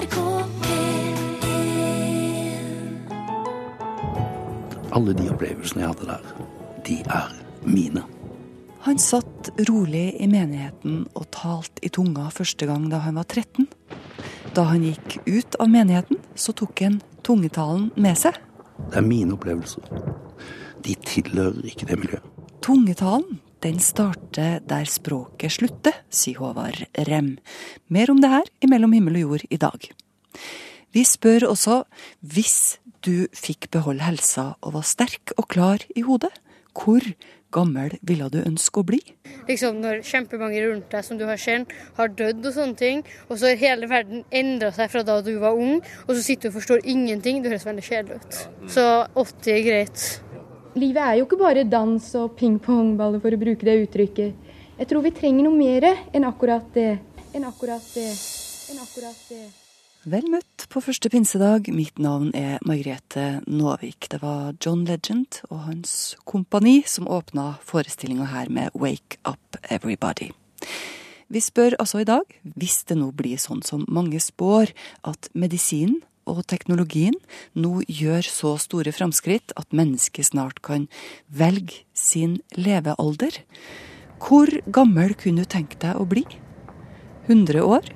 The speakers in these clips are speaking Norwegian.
NRK P1 Alle de opplevelsene jeg hadde der, de er mine. Han satt rolig i menigheten og talte i tunga første gang da han var 13. Da han gikk ut av menigheten, så tok han tungetalen med seg. Det er mine opplevelser. De tilhører ikke det miljøet. Tungetalen den starter der språket slutter, sier Håvard Rem. Mer om det her i Mellom himmel og jord i dag. Vi spør også hvis du fikk beholde helsa og var sterk og klar i hodet, hvor gammel ville du ønske å bli? liksom når kjempemange rundt deg som du har kjent, har dødd og sånne ting, og så har hele verden endra seg fra da du var ung, og så sitter du og forstår ingenting. Det høres veldig kjedelig ut. Så 80 er greit. Livet er jo ikke bare dans og ping-pong-baller, for å bruke det uttrykket. Jeg tror vi trenger noe mer enn akkurat det. Enn akkurat det. Enn akkurat det. Vel møtt på første pinsedag. Mitt navn er Margrethe Nåvik. Det var John Legend og hans kompani som åpna forestillinga her med Wake Up Everybody. Vi spør altså i dag, hvis det nå blir sånn som mange spår, at medisinen og teknologien nå gjør så store framskritt at mennesket snart kan velge sin levealder, hvor gammel kunne du tenke deg å bli? 100 år?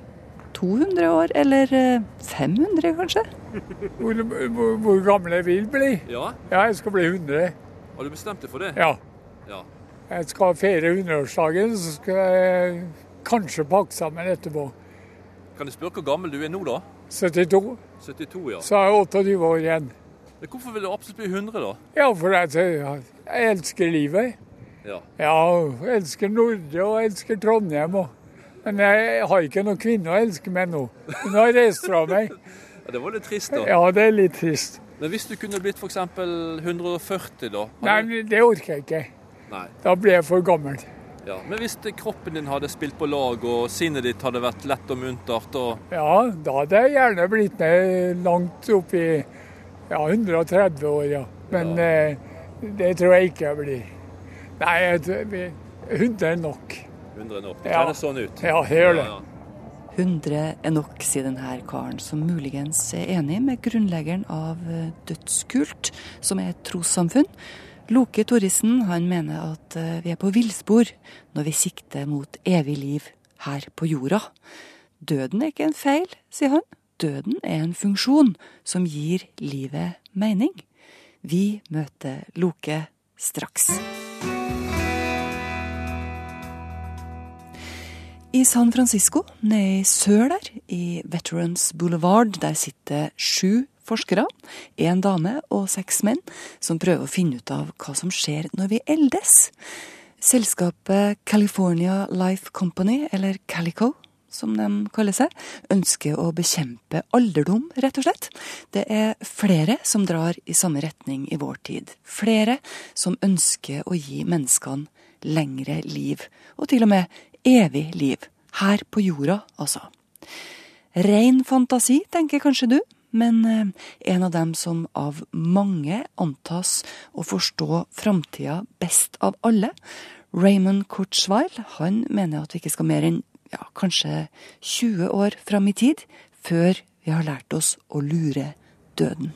200 år, eller eh, 500 kanskje? Hvor, hvor, hvor gammel jeg vil bli? Ja, Ja, jeg skal bli 100. har du bestemt deg for det? Ja. Ja. Jeg skal feire 100-årsdagen, så skal jeg kanskje pakke sammen etterpå. Kan jeg spørre hvor gammel du er nå, da? 72. 72, ja. Så er jeg 28 år igjen. Hvorfor vil du absolutt bli 100, da? Ja, for jeg, jeg elsker livet. Ja. Ja, jeg elsker Nordre og jeg elsker Trondheim Og. Men jeg har ikke noen kvinne å elske meg nå. Hun har reist fra meg. ja. Det var litt trist, da. Ja, det er litt trist. Men hvis du kunne blitt f.eks. 140, da? Nei, det orker jeg ikke. Nei. Da blir jeg for gammel. Ja. Men hvis kroppen din hadde spilt på lag, og sinnet ditt hadde vært lett og muntert, og Ja, da hadde jeg gjerne blitt med langt opp i ja, 130 år, ja. Men eh, det tror jeg ikke jeg blir. Nei, jeg tror vi- 100 er nok. 100 nok. Det Ja. kjennes sånn ut. Ja, det gjør det. Ja, ja. 100 er nok, sier denne karen, som muligens er enig med grunnleggeren av eh, Dødskult, som er et trossamfunn. Loke Torrisen mener at eh, vi er på villspor når vi sikter mot evig liv her på jorda. Døden er ikke en feil, sier han. Døden er en funksjon som gir livet mening. Vi møter Loke straks. I San Francisco, nede i sør der, i Veterans Boulevard, der sitter sju forskere, én dame og seks menn, som prøver å finne ut av hva som skjer når vi eldes. Selskapet California Life Company, eller Calico, som de kaller seg, ønsker å bekjempe alderdom, rett og slett. Det er flere som drar i samme retning i vår tid. Flere som ønsker å gi menneskene lengre liv, og til og med evig liv. Her på jorda, altså. Rein fantasi, tenker kanskje du, men eh, en av dem som av mange antas å forstå framtida best av alle, Raymond Kurzweil, han mener at vi ikke skal mer enn ja, kanskje 20 år fram i tid før vi har lært oss å lure døden.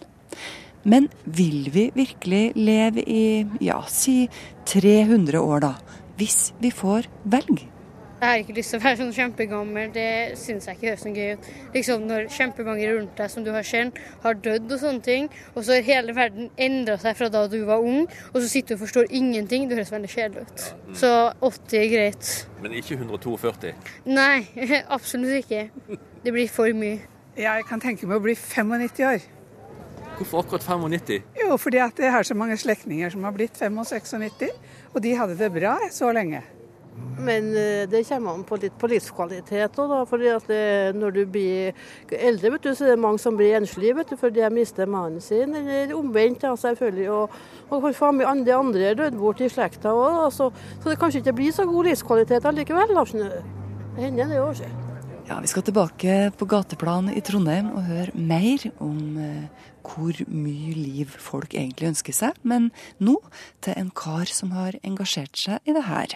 Men vil vi virkelig leve i, ja, si 300 år da, hvis vi får velge? Jeg har ikke lyst til å være sånn kjempegammel, det syns jeg ikke høres noe gøy ut. Liksom Når kjempemange rundt deg som du har kjent, har dødd og sånne ting, og så har hele verden endra seg fra da du var ung, og så sitter du og forstår ingenting. Det høres veldig kjedelig ut. Så 80 er greit. Men ikke 142. Nei, absolutt ikke. Det blir for mye. Jeg kan tenke meg å bli 95 år. Hvorfor akkurat 95? Jo, fordi at jeg har så mange slektninger som har blitt 95-96, og de hadde det bra så lenge. Men eh, det kommer an på litt på livskvalitet òg. Fordi at når du blir eldre, vet du, så er det mange som blir enslige vet du, fordi de mister mannen sin, eller omvendt, da, selvfølgelig. Og, og de andre er dødd bort i slekta òg, så, så det kanskje ikke blir så god livskvalitet allikevel. da. Det hender det òg. Ja, Vi skal tilbake på gateplan i Trondheim og høre mer om eh, hvor mye liv folk egentlig ønsker seg. Men nå til en kar som har engasjert seg i det her.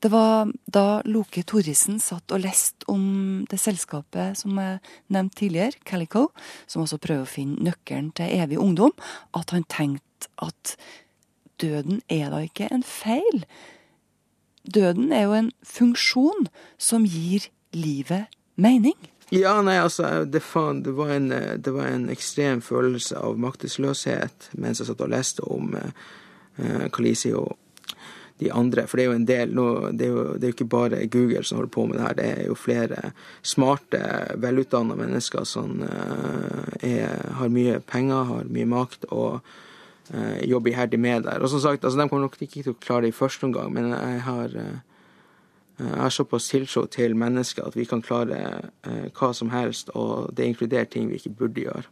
Det var da Loke Thoresen satt og leste om det selskapet som jeg nevnte tidligere, Calico, som også prøver å finne nøkkelen til evig ungdom, at han tenkte at døden er da ikke en feil. Døden er jo en funksjon som gir livet mening. Ja, nei, altså, det, faen, det, var en, det, var en, ekstrem følelse av maktesløshet mens jeg satt og leste om eh, Kalisi og de andre. For det er jo en del nå, det, er jo, det er jo ikke bare Google som holder på med det her. Det er jo flere smarte, velutdanna mennesker som uh, er, har mye penger, har mye makt og uh, jobber iherdig med der. Og som sagt, altså, de kommer nok ikke til å klare det i første omgang, men jeg har, uh, jeg har såpass tiltro til mennesker at vi kan klare hva som helst, og det inkluderer ting vi ikke burde gjøre.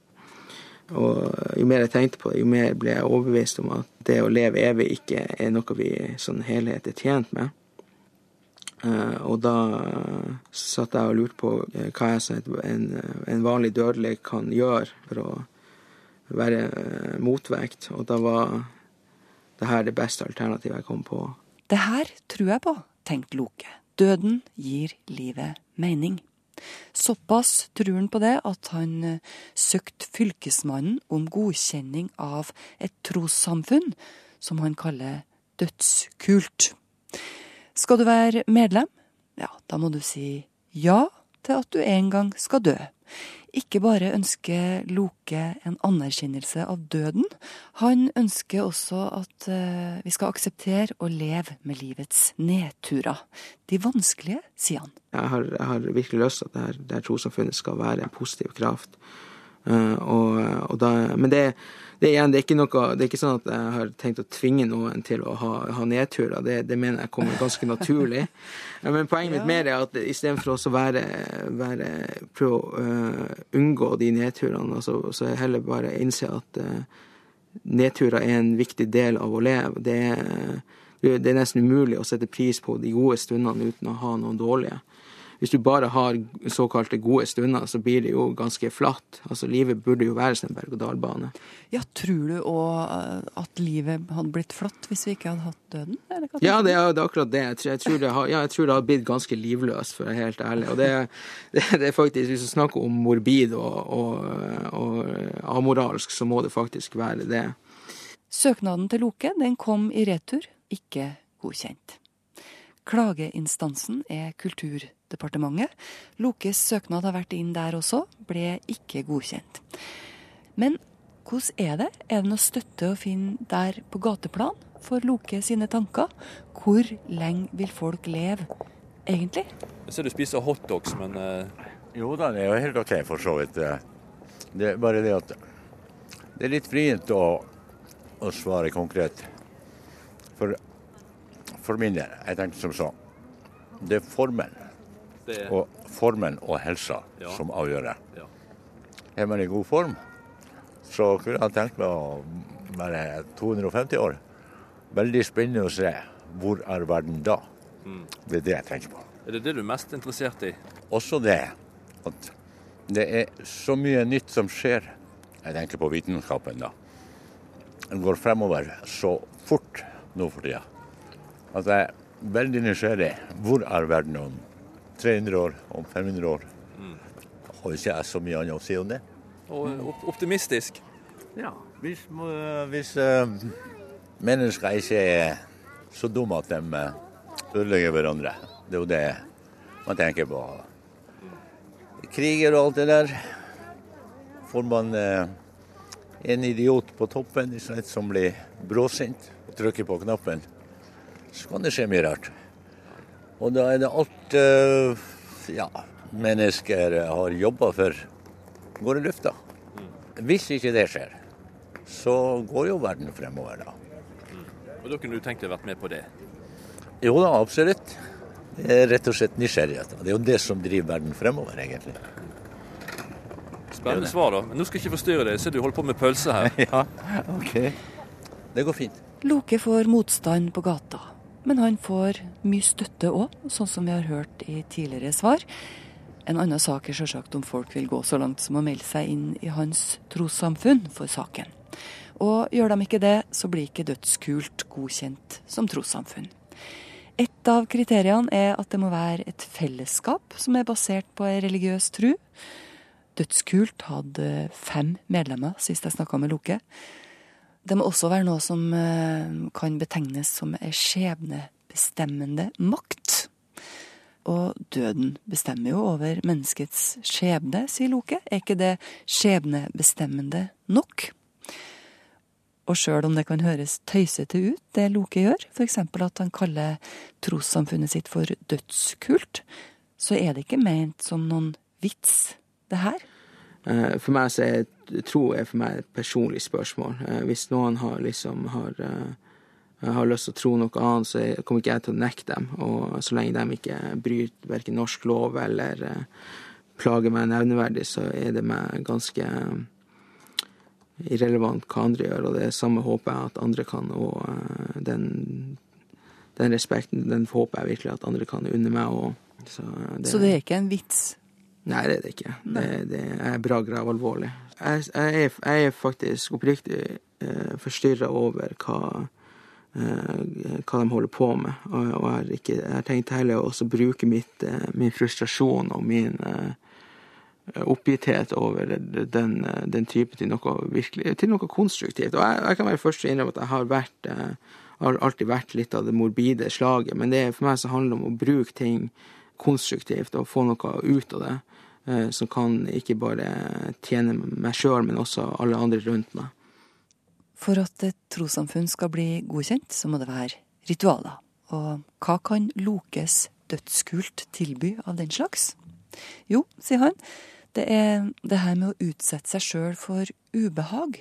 Og jo mer jeg tenkte på det, jo mer ble jeg overbevist om at det å leve evig ikke er noe vi sånn helhet er tjent med. Uh, og da satt jeg og lurte på uh, hva jeg, en, en, vanlig dødelig kan gjøre for å være uh, motvekt. Og da var det her det beste alternativet jeg kom på. Det her tror jeg på, tenkte Loke. Døden gir livet mening. Såpass tror han på det at han eh, søkte fylkesmannen om godkjenning av et trossamfunn som han kaller dødskult. Skal du være medlem, ja, da må du si ja til at du en gang skal dø. Ikke bare ønsker Loke en anerkjennelse av døden, han ønsker også at uh, vi skal akseptere å leve med livets nedturer. De vanskelige, sier han. Jeg har, jeg har virkelig lyst til at det her trossamfunnet skal være en positiv kraft. Uh, og, og da, men det er det, igjen, det, er noe, det er ikke sånn at jeg har tenkt å tvinge noen til å ha, ha nedturer. Det, det, mener jeg kommer ganske naturlig. Men poenget mitt mer er at istedenfor å være, være, prøve å uh, unngå de nedturene, altså, så heller bare innse at uh, nedturer er en viktig del av å leve. Det er, det er nesten umulig å sette pris på de gode stundene uten å ha noen dårlige hvis du bare har såkalte gode stunder, så blir det jo ganske flatt. Altså Livet burde jo være som en berg-og-dal-bane. Ja, tror du òg eh, at livet hadde blitt flatt hvis vi ikke hadde hatt døden? ja, det er, det er, akkurat det. Jeg tror, jeg, tror det har, ja, jeg tror det har blitt ganske livløst, for å være helt ærlig. Og det, det, det er faktisk, Hvis du snakker om morbid og, og, og amoralsk, så må det faktisk være det. Søknaden til Loke den kom i retur, ikke godkjent. Klageinstansen er Kulturdepartementet. Lokes søknad har vært inn der også, ble ikke godkjent. Men hvordan er det? Er det noe støtte å finne der på gateplan for Loke sine tanker? Hvor lenge vil folk leve, egentlig? Jeg ser du spiser hotdogs, men uh... Jo da, det er jo helt OK for så vidt. Det er bare det at det er litt vrient å, å svare konkret. For for min del. Jeg tenkte som så. Det er formen. Det er... Og formen og helsa ja. som avgjør det. Ja. Er man i god form, så kunne jeg tenkt meg å være 250 år. Veldig spennende å se hvor er verden da. Mm. Det er det jeg tenker på. Er det det du er mest interessert i? Også det. At det er så mye nytt som skjer. Jeg tenker på vitenskapen, da. Den går fremover så fort nå for tida at jeg er veldig nysgjerrig. Hvor er verden om 300 år, om 500 år? Mm. Har ikke jeg så mye annet å si om det. Og optimistisk? Ja. Hvis, hvis uh, mennesker ikke er så dumme at de uh, ødelegger hverandre. Det er jo det man tenker på. Kriger og alt det der. Får man uh, en idiot på toppen som blir bråsint og trykker på knappen, så kan det skje mye rart. Og da er det alt uh, ja, mennesker har jobba for, går i lufta. Hvis ikke det skjer, så går jo verden fremover, da. Og Da kunne du tenkt deg å vært med på det? Jo da, absolutt. Det er rett og slett nysgjerrighet. Det er jo det som driver verden fremover, egentlig. Spennende svar, da. Men nå skal jeg ikke forstyrre deg, så du holder på med pølse her. ja, ok. Det går fint. Loke får motstand på gata. Men han får mye støtte òg, sånn som vi har hørt i tidligere svar. En annen sak er selvsagt om folk vil gå så langt som å melde seg inn i hans trossamfunn for saken. Og gjør de ikke det, så blir ikke dødskult godkjent som trossamfunn. Et av kriteriene er at det må være et fellesskap som er basert på ei religiøs tru. Dødskult hadde fem medlemmer sist jeg snakka med Loke. Det må også være noe som eh, kan betegnes som ei skjebnebestemmende makt. Og døden bestemmer jo over menneskets skjebne, sier Loke. Er ikke det skjebnebestemmende nok? Og sjøl om det kan høres tøysete ut, det Loke gjør, f.eks. at han kaller trossamfunnet sitt for dødskult, så er det ikke ment som noen vits, det her. Eh, for meg så er tro er for meg et personlig spørsmål. Eh, hvis noen har liksom har, eh, har lyst til å tro noe annet, så kommer ikke jeg til å nekte dem. Og så lenge de ikke bryter verken norsk lov eller plager meg nevneverdig, så er det meg ganske irrelevant hva andre gjør, og det samme håper jeg at andre kan. Og den, den, respekten den håper jeg virkelig at andre kan unne meg Og, Så, Så, det er ikke en vits? Nei, det er det ikke. Det, det er bra grav alvorlig. Jeg, jeg, jeg, er, faktisk oppriktig eh, forstyrra over hva, eh, hva de holder på med. Og, og jeg ikke, jeg har tenkt heller å bruke mitt, eh, min frustrasjon og min eh, oppgitthet over den, den, type til noe virkelig, til noe konstruktivt. Og jeg, jeg kan være først til å innrømme at jeg har vært eh, har alltid vært litt av det morbide slaget, men det for meg så handler det om å bruke ting konstruktivt og få noe ut av det. Eh, som kan ikke bare tjene meg sjøl, men også alle andre rundt meg. For at et trossamfunn skal bli godkjent, så må det være ritualer. Og hva kan Lokes dødskult tilby av den slags? Jo, sier han, det er det her med å utsette seg sjøl for ubehag.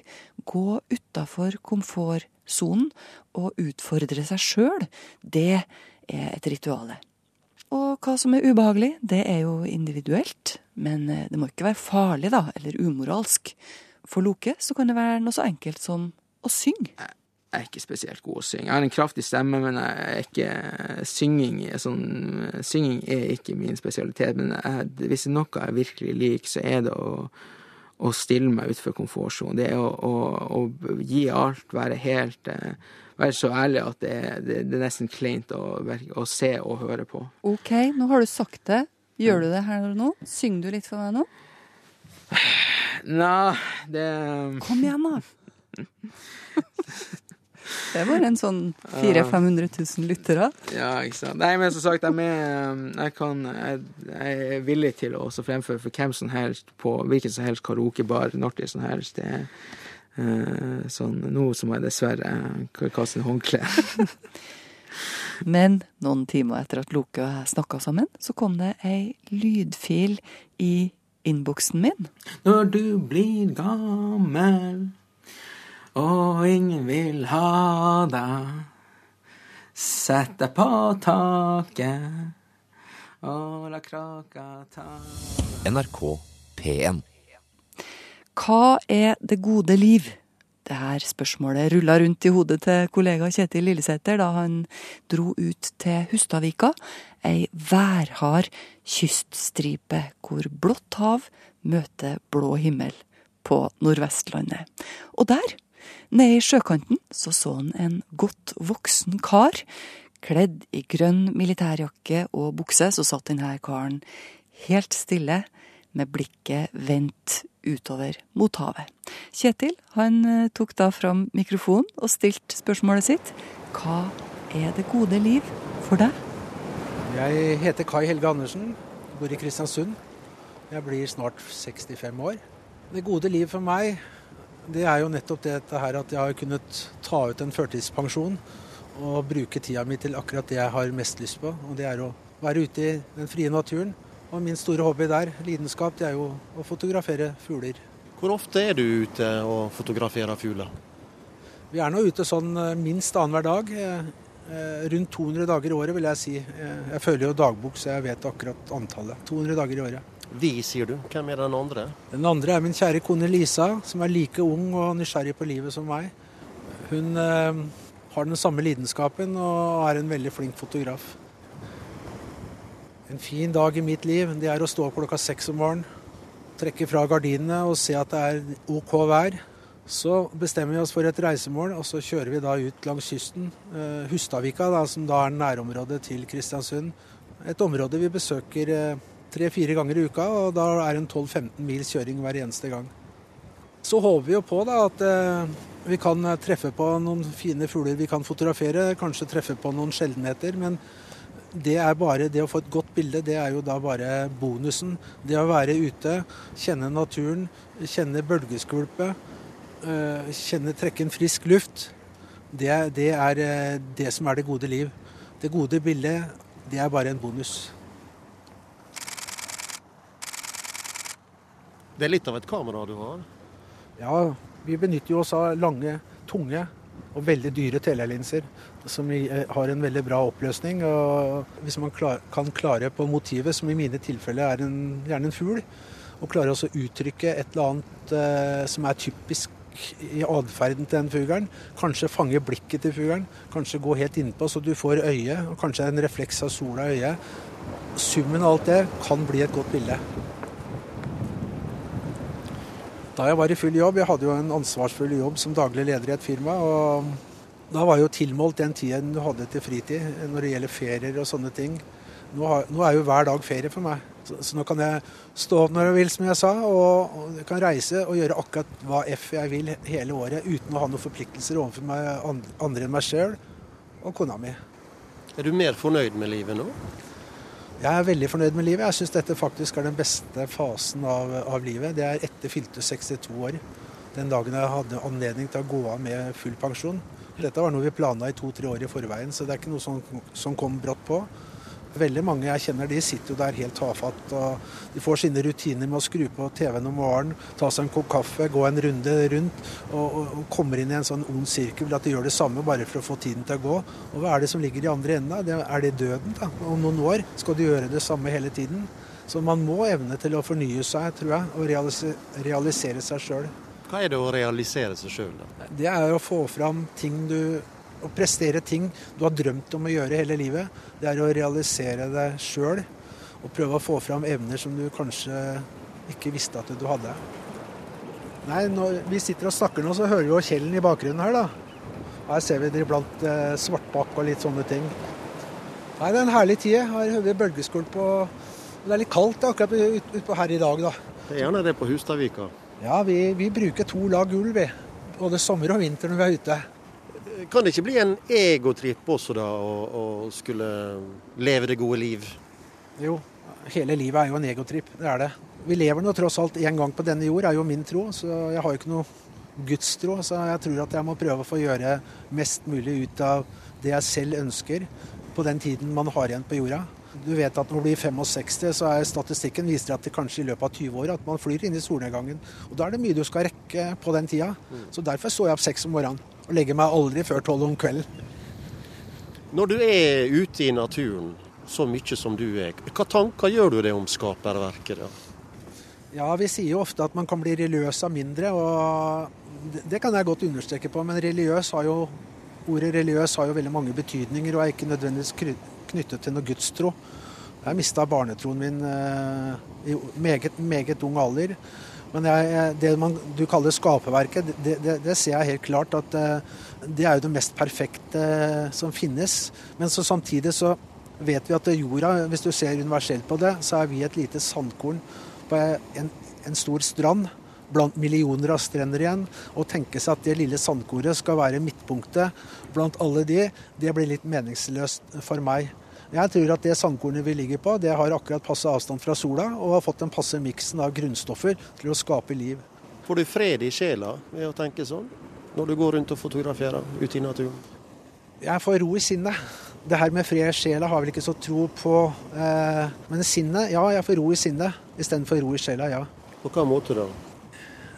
Gå utafor komfortsonen og utfordre seg sjøl. Det er et rituale. Og hva som er ubehagelig, det er jo individuelt. Men eh, det må ikke være farlig, da, eller umoralsk. For Loke så kan det være noe så enkelt som å synge jeg er ikke spesielt god å synge. Jeg har en kraftig stemme, men er ikke synging, sånn, synging er ikke min spesialitet. Men jeg, hvis det er noe jeg virkelig liker, så er det å, å stille meg utenfor komfortsonen. Det er å, å, å, gi alt, være helt eh, Være så ærlig at det, det, det er nesten kleint å, å, se og høre på. OK, nå har du sagt det. Gjør du det her nå? Synger du litt for meg nå? Nei, det Kom igjen, da. Det bare en sånn 400 500 000 lyttere. Ja, ikke sant. Nei, men som sagt, jeg, med, jeg, kan, jeg, jeg er villig til å fremføre for hvem som helst på hvilken som helst karaokebar når som helst. Det er uh, sånn Nå som jeg dessverre kaster håndkle. men noen timer etter at Loke og jeg snakka sammen, så kom det ei lydfil i innboksen min. Når du blir gammel og ingen vil ha deg. Sett deg på taket og la kraka ta NRK P1 Hva er det gode liv? Det her spørsmålet rulla rundt i hodet til kollega Kjetil Lillesæter da han dro ut til Hustadvika, ei værhard kyststripe hvor blått hav møter blå himmel på Nordvestlandet. Og der Nede i sjøkanten så så han en godt voksen kar. Kledd i grønn militærjakke og bukse, så satt denne karen helt stille, med blikket vendt utover mot havet. Kjetil han eh, tok da fram mikrofonen og stilte spørsmålet sitt. Hva er det gode liv for deg? Jeg heter Kai Helge Andersen, bor i Kristiansund. Jeg blir snart 65 år. Det gode liv for meg det er jo nettopp dette her at jeg har kunnet ta ut en førtidspensjon og bruke tida mi til akkurat det jeg har mest lyst på. Og det er å være ute i den frie naturen. Og min store hobby der, lidenskap, det er jo å fotografere fugler. Hvor ofte er du ute og fotograferer fugler? Vi er nå ute sånn eh, minst annenhver dag. Eh, eh, rundt 200 dager i året, vil jeg si. Jeg føler jo dagbok, så jeg vet akkurat antallet. 200 dager i året. Vi, sier du. Hvem er den andre? Den andre er min kjære kone Lisa, som er like ung og nysgjerrig på livet som meg. Hun har den samme lidenskapen og er en veldig flink fotograf. En fin dag i mitt liv, det er å stå klokka seks om morgenen, trekke fra gardinene og se at det er OK vær. Så bestemmer vi oss for et reisemål, og så kjører vi da ut langs kysten. Eh, Hustadvika, da, som da er nærområdet til Kristiansund. Et område vi besøker eh, tre-fire ganger i uka, og da er det en 12-15 mils kjøring hver eneste gang. Så håper vi jo på da at eh, vi kan treffe på noen fine fugler vi kan fotografere, kanskje treffe på noen sjeldenheter. Men det er bare det å få et godt bilde, det er jo da bare bonusen. Det å være ute, kjenne naturen, kjenne bølgeskvulpet, eh, kjenne trekke en frisk luft. Det, det er eh, det som er det gode liv. Det gode bildet, det er bare en bonus. Det er litt av et kamera du har? Ja, vi benytter jo oss av lange, tunge og veldig dyre telelinser som har en veldig bra oppløsning. Og hvis man klar, kan klare på motivet, som i mine tilfeller er en, gjerne en fugl, og klare å uttrykke et eller annet eh, som er typisk i atferden til den fuglen, kanskje fange blikket til fuglen, kanskje gå helt innpå så du får øye, og kanskje en refleks av sola i øyet. Summen av alt det kan bli et godt bilde. Da jeg var i full jobb, jeg hadde jo en ansvarsfull jobb som daglig leder i et firma. og Da var jo tilmålt den tiden du hadde til fritid når det gjelder ferier og sånne ting. Nå, har, nå er jo hver dag ferie for meg. Så, så nå kan jeg stå opp når jeg vil, som jeg sa, og, og jeg kan reise og gjøre akkurat hva F jeg vil hele året uten å ha noen forpliktelser overfor meg, andre enn meg sjøl og kona mi. Er du mer fornøyd med livet nå? Jeg er veldig fornøyd med livet. Jeg syns dette faktisk er den beste fasen av, av livet. Det er etter fylte 62 år. Den dagen jeg hadde anledning til å gå av med full pensjon. Dette var noe vi planla i to-tre år i forveien, så det er ikke noe som, som kom brått på. Veldig mange jeg kjenner de sitter jo der helt tafatt. og De får sine rutiner med å skru på TV-en om morgenen, ta seg en kopp kaffe, gå en runde rundt. Og, og, kommer inn i en sånn ond sirkel at de gjør det samme bare for å få tiden til å gå. Og hva er det som ligger i andre enden? da? Det, er det døden? da? Om noen år skal de gjøre det samme hele tiden. Så man må evne til å fornye seg, tror jeg, og realise, realisere seg sjøl. Hva er det å realisere seg sjøl, da? Det er å få fram ting du Å prestere ting du har drømt om å gjøre hele livet. Det er å realisere deg sjøl og prøve å få fram evner som du kanskje ikke visste at du hadde. Nei, når vi sitter og snakker nå, så hører vi jo Kjellen i bakgrunnen her, da. Her ser vi det iblant eh, svartbakk og litt sånne ting. Nei, det er en herlig tid. Her hører vi bølgeskvulp på Det er litt kaldt akkurat ut- her i dag, da. Det er gjerne det på Hustadvika. Ja, vi, vi bruker to lag ull, vi. Både sommer og vinter når vi er ute. Kan det ikke bli en egotripp også, da, å, å skulle leve det gode liv? Jo, hele livet er jo en egotripp. Det er det. Vi lever nå tross alt én gang på denne jord, er jo min tro. Så jeg har jo ikke noe gudstro. Så jeg tror at jeg må prøve å få gjøre mest mulig ut av det jeg selv ønsker på den tiden man har igjen på jorda. Du vet at når du blir 65, så er statistikken viser at det kanskje i løpet av 20 år at man flyr inn i solnedgangen. Og Da er det mye du skal rekke på den tida. Så derfor står jeg opp seks om morgenen og legger meg aldri før tolv om kvelden. Når du er ute i naturen så mye som du er, hva tanker gjør du deg om skaperverket? da? Ja, vi sier jo ofte at man kan bli religiøs av mindre, og det, kan jeg godt understreke på. Men religiøs har jo, ordet religiøs har jo veldig mange betydninger og er ikke nødvendigvis knyttet til noe gudstro. Jeg mista barnetroen min eh, i meget, meget ung alder. Men jeg, det man, du kaller skaperverket, det, det, det ser jeg helt klart at eh, det er jo det mest perfekte som finnes. Men så samtidig så vet vi at jorda, hvis du ser universelt på det, så er vi et lite sandkorn på en, en stor strand blant millioner av strender igjen. Å tenke seg at det lille sandkoret skal være midtpunktet blant alle de, det blir litt meningsløst for meg. Jeg tror at det sandkornet vi ligger på, det har akkurat passe avstand fra sola og har fått den passe miksen av grunnstoffer til å skape liv. Får du fred i sjela ved å tenke sånn, når du går rundt og fotograferer ute i naturen? Jeg får ro i sinnet. Det her med fred i sjela har jeg vel ikke så tro på. Eh, men sinnet, ja, jeg får ro i sinnet istedenfor ro i sjela, ja. På hva måte da?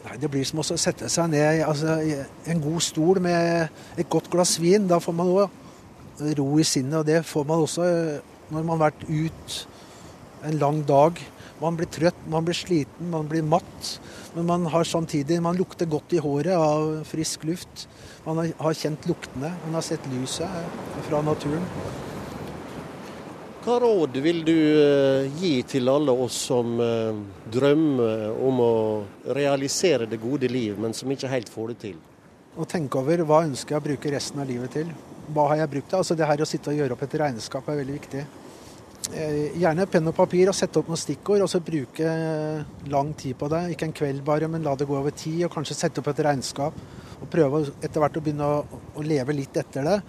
Nei, Det blir som å sette seg ned altså, i en god stol med et godt glass vin. Da får man òg ro i sinnet, og det får man også eh, når man har vært ut en lang dag. Man blir trøtt, man blir sliten, man blir matt. Men man har samtidig Man lukter godt i håret av frisk luft. Man har, kjent luktene, man har sett lyset fra naturen. Hva råd vil du eh, gi til alle oss som eh, drømmer om å realisere det gode liv, men som ikke helt får det til? Å tenke over hva ønsker jeg å bruke resten av livet til. Hva har jeg brukt det? Altså Det her å sitte og gjøre opp et regnskap er veldig viktig. Eh, Gjerne penn og papir og sette opp noen stikkord, og så bruke lang tid på det. Ikke en kveld bare, men la det gå over tid, og kanskje sette opp et regnskap. Og prøve etter hvert å begynne å, å leve litt etter det.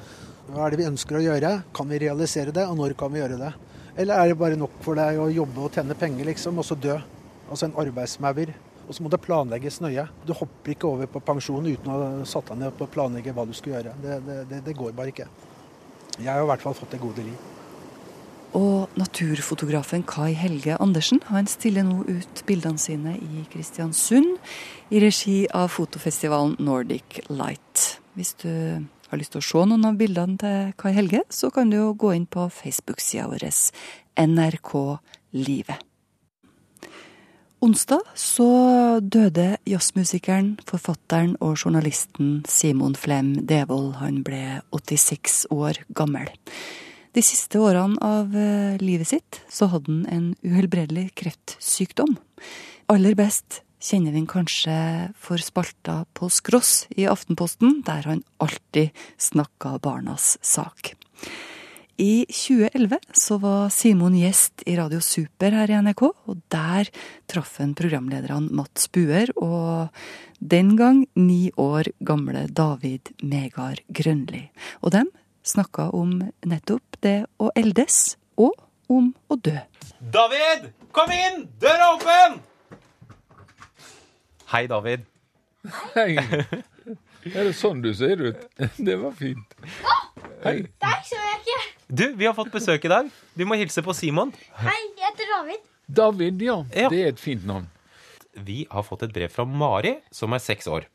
Hva er det vi ønsker å gjøre? Kan vi realisere det, og når kan vi gjøre det? Eller er det bare nok for deg å jobbe og tjene penger, liksom, og så dø? Altså en arbeidsmaur. Og så må det planlegges nøye. Du hopper ikke over på pensjon uten å ha satt deg ned på å planlegge hva du skal gjøre. Det, det, det, går bare ikke. Jeg har i hvert fall fått det gode liv. Og naturfotografen Kai Helge Andersen han stiller nå ut bildene sine i Kristiansund i regi av fotofestivalen Nordic Light. Hvis du har lyst til å se noen av bildene til Kai Helge, så kan du jo gå inn på Facebook-sida vår NRK Livet. Onsdag så døde jazzmusikeren, forfatteren og journalisten Simon Flem Devold. Han ble 86 år gammel. De siste årene av eh, livet sitt så hadde han en uhelbredelig kreftsykdom. Aller best kjenner vi han kanskje for spalta på Skross i Aftenposten, der han alltid snakka barnas sak. I 2011 så var Simon gjest i Radio Super her i NRK, og der traff han programlederne Mats Buer og den gang ni år gamle David Megard Grønli. Og dem snakka om nettopp det å eldes, og om å dø. David, kom inn! Døra er åpen! Hei, David. Hei. Er det sånn du ser ut? Det var fint. Hei. Der så jeg ikke. Du, vi har fått besøk i dag. Du må hilse på Simon. Hei, jeg heter David. David, ja. Det er et fint navn. Vi har fått et brev fra Mari, som er seks år.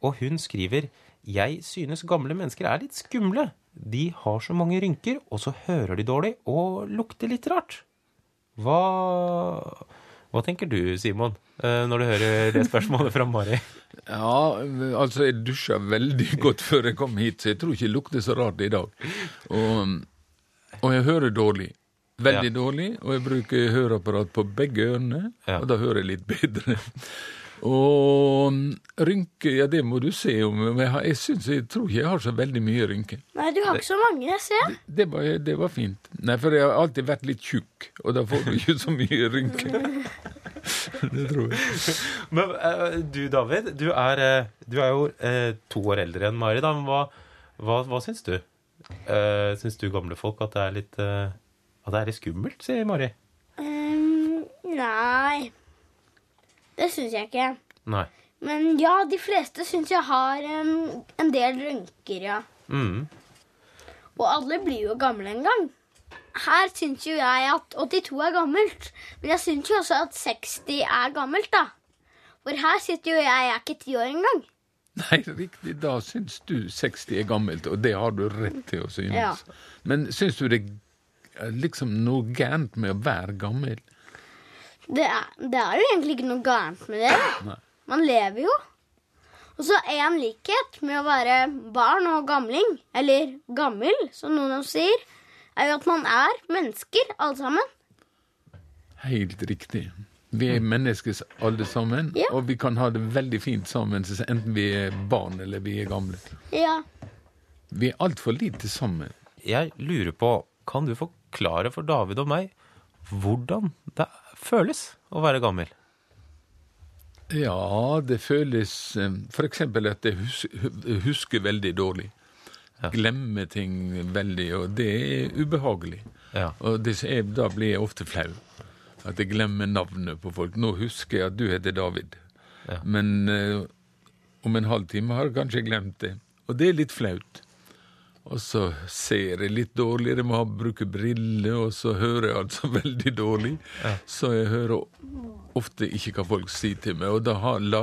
Og hun skriver Jeg synes gamle mennesker er litt skumle. De har så mange rynker, og så hører de dårlig og lukter litt rart. Hva Hva tenker du, Simon, eh, når du hører det spørsmålet fra Mari? Ja, altså jeg dusja veldig godt før jeg kom hit, så jeg tror ikke det lukter så rart i dag. Og, og jeg hører dårlig. Veldig dårlig, og jeg bruker høreapparat på begge ørene, og da hører jeg litt bedre. Og rynker, ja det må du se om, men jeg, har- jeg, synes, jeg tror ikke jeg har så veldig mye rynker. Nei, du har ikke så mange, jeg ser. Det var, det var fint. Nei, for jeg har alltid vært litt tjukk, og da får du ikke så mye rynker. Det tror jeg. Men uh, du, David, du er, uh, du er jo uh, to år eldre enn Mari. Da. Men hva, hva, hva syns du? Uh, syns du gamle folk at det er litt, uh, at det er litt skummelt, sier Mari? Um, nei, det syns jeg ikke. Nei. Men ja, de fleste syns jeg har um, en del rynker, ja. Mm. Og alle blir jo gamle en gang. Her syns jo jeg at 82 er gammelt, men jeg syns jo også at 60 er gammelt, da. For her sitter jo jeg, jeg er ikke ti år engang. Nei, riktig. Da syns du 60 er gammelt, og det har du rett til å synes. Ja. Men syns du det er liksom noe gærent med å være gammel? Det er, det er jo egentlig ikke noe gærent med det. Nei. Man lever jo. Og så en likhet med å være barn og gamling, eller gammel, som noen av oss sier, er jo at man er mennesker, alle sammen. Helt riktig. Vi er mennesker alle sammen, Ja. og vi kan ha det veldig fint sammen, enten vi er barn eller vi er gamle. Ja. Vi er altfor lite sammen. Jeg lurer på, kan du forklare for David og meg hvordan det føles å være gammel? Ja, det føles eh, for eksempel at jeg husker veldig dårlig. Glemmer ting veldig, og det er ubehagelig. Ja. Og det, da blir jeg ofte flau. At jeg glemmer navnet på folk. Nå husker jeg at du heter David, men eh, om en halvtime har jeg kanskje glemt det. Og det er litt flaut. Og så ser jeg litt dårligere, må ha bruke briller, og så hører jeg altså veldig dårlig. Så jeg hører ofte ikke hva folk sier til meg, og da har la,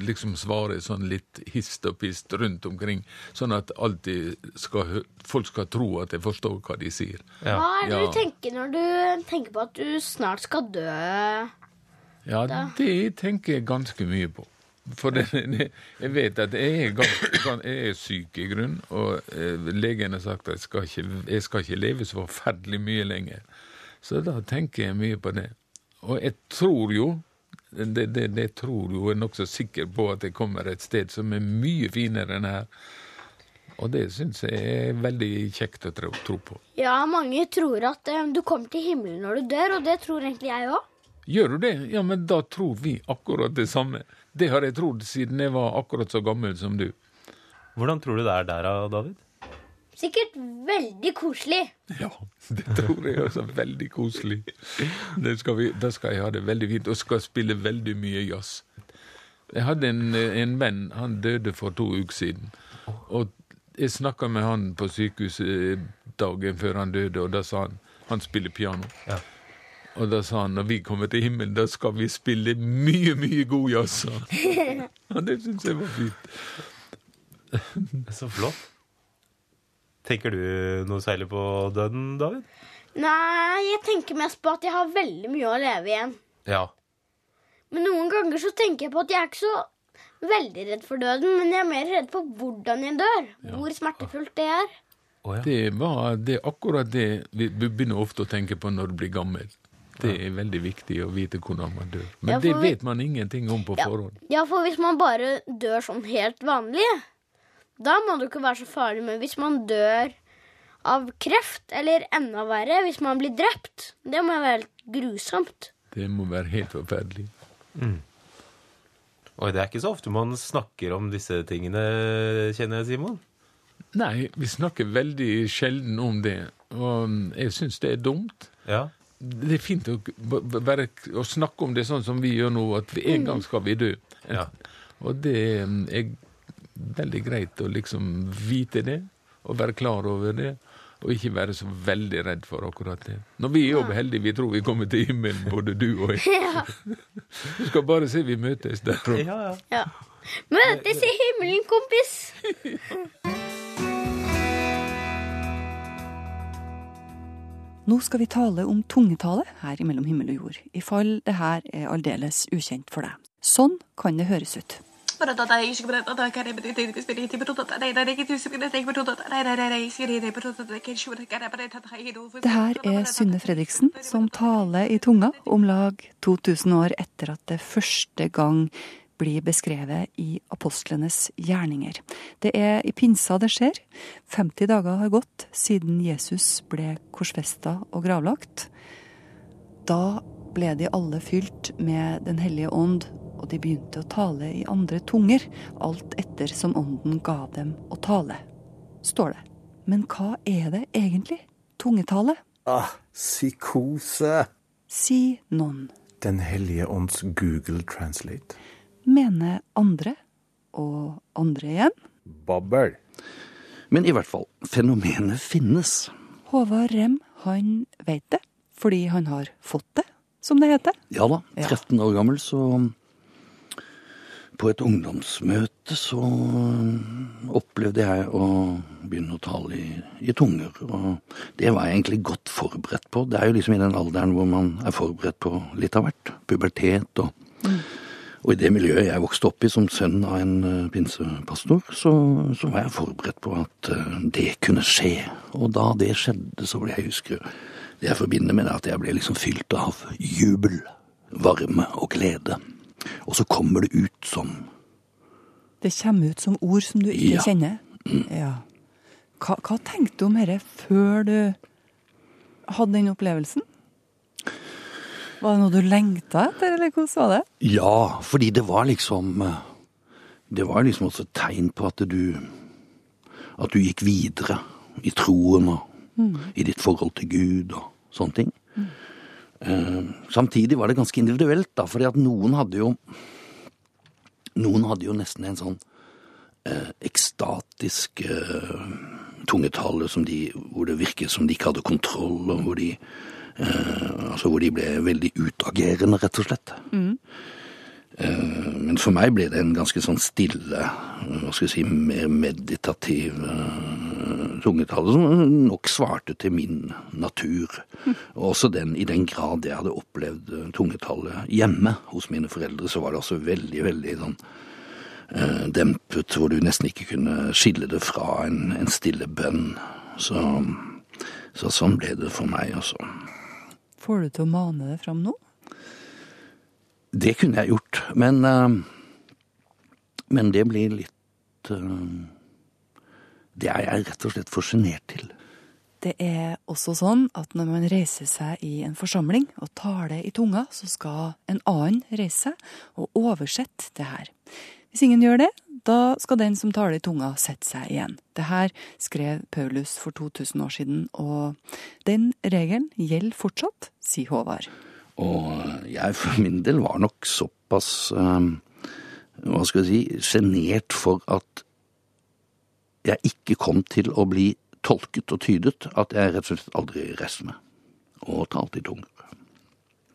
liksom svarer jeg sånn litt hist og pist rundt omkring, sånn at alltid skal, folk skal tro at jeg forstår hva de sier. Hva er det Ja. du tenker når du tenker på at du snart skal dø? Ja, da? det tenker jeg ganske mye på. For det, det, jeg vet at jeg er, ganske, jeg er syk i grunn, og eh, legen har sagt at jeg skal, ikke, jeg skal ikke leve så forferdelig mye lenger. Så da tenker jeg mye på det. Og jeg tror jo det, det, det tror jo jeg er nokså sikker på at jeg kommer et sted som er mye finere enn her. Og det syns jeg er veldig kjekt å tro, tro på. Ja, mange tror at eh, du kommer til himmelen når du dør, og det tror egentlig jeg òg. Gjør du det? Ja, men da tror vi akkurat det samme. Det har jeg trodd siden jeg var akkurat så gammel som du. Hvordan tror du det er der, David? Sikkert veldig koselig. Ja, det tror jeg også. Veldig koselig. Skal vi, da skal jeg ha det veldig fint, og skal spille veldig mye jazz. Jeg hadde en, en venn, han døde for to uker siden. Og jeg snakka med han på sykehuset dagen før han døde, og da sa han han spiller piano. Ja. Og da sa han når vi kommer til himmelen, da skal vi spille mye, mye god jazz. Og det syns jeg var fint. Så flott. Tenker du noe særlig på døden, David? Nei, jeg tenker mest på at jeg har veldig mye å leve igjen. Ja. Men noen ganger så tenker jeg på at jeg er ikke så veldig redd for døden, men jeg er mer redd for hvordan jeg dør. Ja. Hvor smertefullt det er. Oh, ja. Det var det, akkurat det vi begynner ofte å tenke på når du blir gammel. Det er veldig viktig å vite hvordan man dør. Men ja, det vet man ingenting om på ja, forhånd. Ja, for hvis man bare dør sånn helt vanlig, da må det ikke være så farlig. Men hvis man dør av kreft, eller enda verre, hvis man blir drept, det må være helt grusomt. Det må være helt forferdelig. Mm. Og det er ikke så ofte man snakker om disse tingene, kjenner jeg, Simon? Nei, vi snakker veldig sjelden om det. Og jeg syns det er dumt. Ja det er fint å, bare, å, snakke om det sånn som vi gjør nå, at en gang skal vi dø. Ja. Og det er veldig greit å liksom vite det, og være klar over det. Og ikke være så veldig redd for akkurat det. Når vi er jo heldige, vi tror vi kommer til himmelen, både du og jeg. Ja. Du skal bare se vi møtes der. Ja, ja. ja. Møtes i himmelen, kompis! Nå skal vi tale om tungetale her mellom himmel og jord, i fall det her er aldeles ukjent for deg. Sånn kan det høres ut. Det her er Synne Fredriksen som taler i tunga om lag 2000 år etter at det første gang blir beskrevet i apostlenes gjerninger. Det er i pinsa det skjer. 50 dager har gått siden Jesus ble korsfesta og gravlagt. Da ble de alle fylt med Den hellige ånd, og de begynte å tale i andre tunger, alt etter som ånden ga dem å tale, står det. Men hva er det egentlig? Tungetale? Ah, psykose. Si noen. Den hellige ånds Google Translate mener andre, og andre igjen. Babbel. Men i hvert fall, fenomenet finnes. Håvard Rem, han veit det, fordi han har fått det, som det heter. Ja da. 13 år gammel, så På et ungdomsmøte så opplevde jeg å begynne å tale i, i tunger. Og det var jeg egentlig godt forberedt på. Det er jo liksom i den alderen hvor man er forberedt på litt av hvert. Pubertet og mm. Og i det miljøet jeg vokste opp i som sønn av en uh, pinsepastor, så, så, var jeg forberedt på at uh, det kunne skje. Og da det skjedde, så ble jeg husker Det jeg forbinder med det, at jeg ble liksom fylt av jubel, varme og glede. Og så kommer det ut som Det kommer ut som ord som du ikke ja. kjenner? Mm. Ja. Hva, hva tenkte du om dette før du hadde den opplevelsen? Var det noe du lengta etter, eller hvordan var det? Ja, fordi det var liksom eh, Det var liksom også et tegn på at du At du gikk videre i troen og mm. i ditt forhold til Gud og sånne ting. Mm. Eh, samtidig var det ganske individuelt, da, fordi at noen hadde jo Noen hadde jo nesten en sånn eh, ekstatisk eh, tungetale de, hvor det virket som de ikke hadde kontroll, og hvor de altså hvor de ble veldig utagerende, rett og slett. Mm. Eh, men for meg ble det en ganske sånn stille, hva skal jeg si, mer meditativ tungetale, som nok svarte til min natur. Og også den, i den grad jeg hadde opplevd tungetallet hjemme hos mine foreldre, så var det også veldig, veldig sånn eh, dempet, hvor du nesten ikke kunne skille det fra en, en stille bønn. Så, så sånn ble det for meg, altså. Får du til å mane det fram nå? Det kunne jeg gjort, men eh, Men det blir litt eh, Det er jeg rett og slett for sjenert til. Det er også sånn at når man reiser seg i en forsamling og taler i tunga, så skal en annen reise seg og oversette det her. Hvis ingen gjør det, da skal den som taler i tunga, sette seg igjen. Det her skrev Paulus for 2000 år siden, og den regelen gjelder fortsatt, sier Håvard. Og jeg for min del var nok såpass eh, hva skal jeg si sjenert for at jeg ikke kom til å bli tolket og tydet, at jeg rett og slett aldri reiste meg og talte i tunger.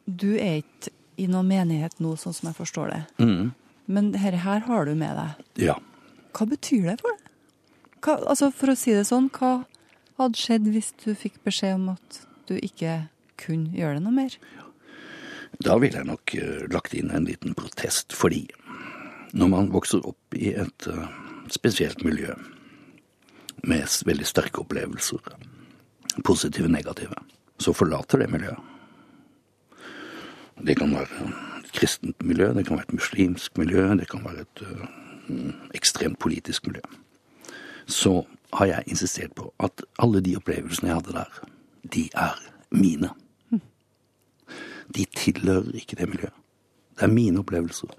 Du er ikke i noen menighet nå, sånn som jeg forstår det. Mm. Men dette her har du med deg. Ja. Hva betyr det for deg? Hva, altså For å si det sånn, hva hadde skjedd hvis du fikk beskjed om at du ikke kunne gjøre det noe mer? Da ville jeg nok eh, lagt inn en liten protest, fordi når man vokser opp i et eh, spesielt miljø med veldig sterke opplevelser, positive og negative, så forlater det miljøet. Det kan være kristent miljø, det kan være et muslimsk miljø, det kan være et eh, ekstremt politisk miljø. Så har jeg insistert på at alle de opplevelsene jeg hadde der, de er mine. De tilhører ikke det miljøet. Det er mine opplevelser.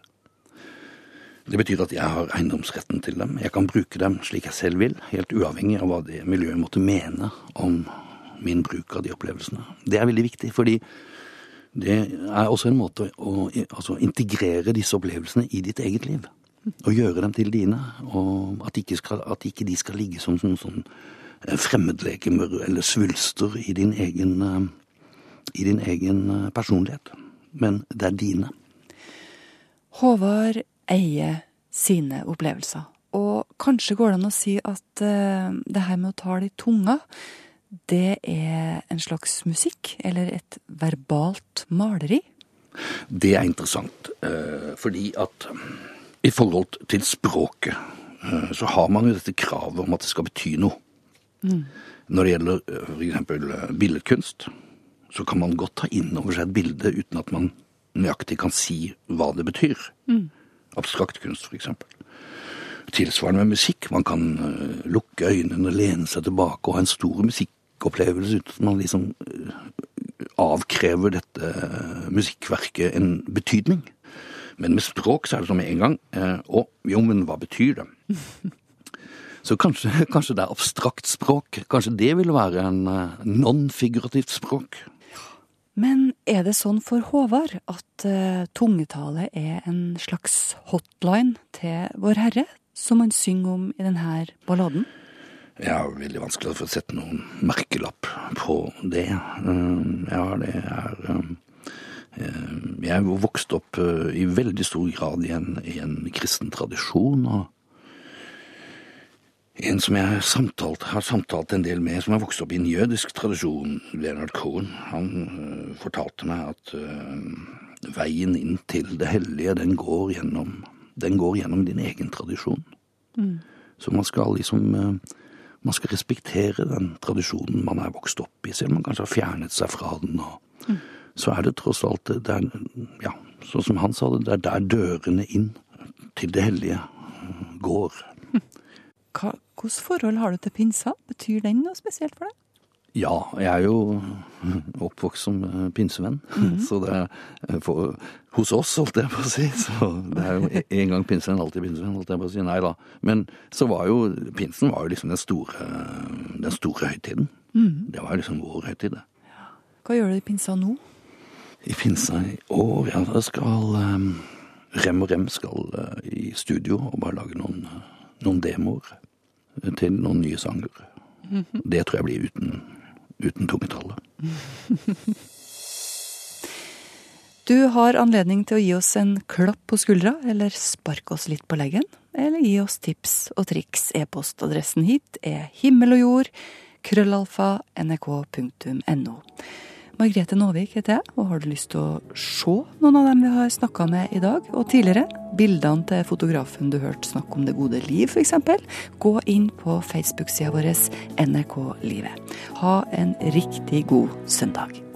Det betyr at jeg har eiendomsretten til dem. Jeg kan bruke dem slik jeg selv vil, helt uavhengig av hva det miljøet måtte mene om min bruk av de opplevelsene. Det er veldig viktig, fordi det er også en måte å altså, integrere disse opplevelsene i ditt eget liv. Og gjøre dem til dine, og at ikke, skal, at ikke de skal ligge som sånn, sånn eh, fremmedlegemer eller svulster i din egen, eh, i din egen eh, personlighet. Men det er dine. Håvard eier sine opplevelser. Og kanskje går det an å si at det her med å tale i tunga, det er en slags musikk, eller et verbalt maleri. Det er interessant, eh, fordi at i forhold til språket eh, så har man jo dette kravet om at det skal bety noe. Mm. Når det gjelder f.eks. eh, billedkunst, så kan man godt ta inn over seg et bilde uten at man nøyaktig kan si hva det betyr. Mm. Abstrakt kunst, eksempel. Tilsvarende med musikk. Man kan eh, lukke øynene, lene seg tilbake og ha en stor musikkopplevelse uten at man liksom eh, avkrever dette eh, musikkverket en betydning. Men med språk så er det som med en gang. eh, Å, jo, men hva betyr det? Så kanskje, kanskje det er abstrakt språk. Kanskje det vil være en non-figurativt språk. Men er det sånn for Håvard at uh, tungetale er en slags hotline til Vår Herre, som han synger om i denne balladen? Jeg har veldig vanskelig for å sette noen merkelapp på det. Um, Ja, det er um, um, Jeg er vokst opp uh, i veldig stor grad i en, i en kristen tradisjon. og en som jeg samtalt, har samtalt en del med, som har vokst opp i en jødisk tradisjon, Leonard Cohen, han uh, fortalte meg at uh, veien inn til det hellige, den går gjennom, den går gjennom din egen tradisjon. Mm. Så man skal liksom eh, Man skal respektere den tradisjonen man er vokst opp i, selv om man kanskje har fjernet seg fra den. Og, Så er det tross alt det er, ja, sånn som han sa det, det er der dørene inn til det hellige går. Hva, Hvilket forhold har du til pinsa? Betyr den noe spesielt for deg? Ja, jeg er jo oppvokst som eh, pinsevenn, så det er eh, for, hos oss, holdt jeg på å si. Så det er jo en gang pinsevenn, alltid pinsevenn, holdt jeg på å si. Nei da. Men så var jo pinsen var jo liksom den store, den store høytiden. Mhm. Det var liksom vår høytid, det. Hva gjør du i pinsa nå? I pinsa i år, ja, da skal um, Rem og Rem skal uh, i studio og bare lage noen, noen demoer til noen nye sanger. Mhm. Det tror jeg blir uten, uten tungetallet. Du har anledning til å gi oss en klapp på skuldra, eller sparke oss litt på leggen. Eller gi oss tips og triks. E-postadressen hit er himmel og jord, krøllalfa, nrk.no. Margrethe Nåvik heter jeg, og har du lyst til å se noen av dem vi har snakka med i dag og tidligere, bildene til fotografen du hørte snakke om det gode liv f.eks., gå inn på Facebook-sida vår NRK Livet. Ha en riktig god søndag.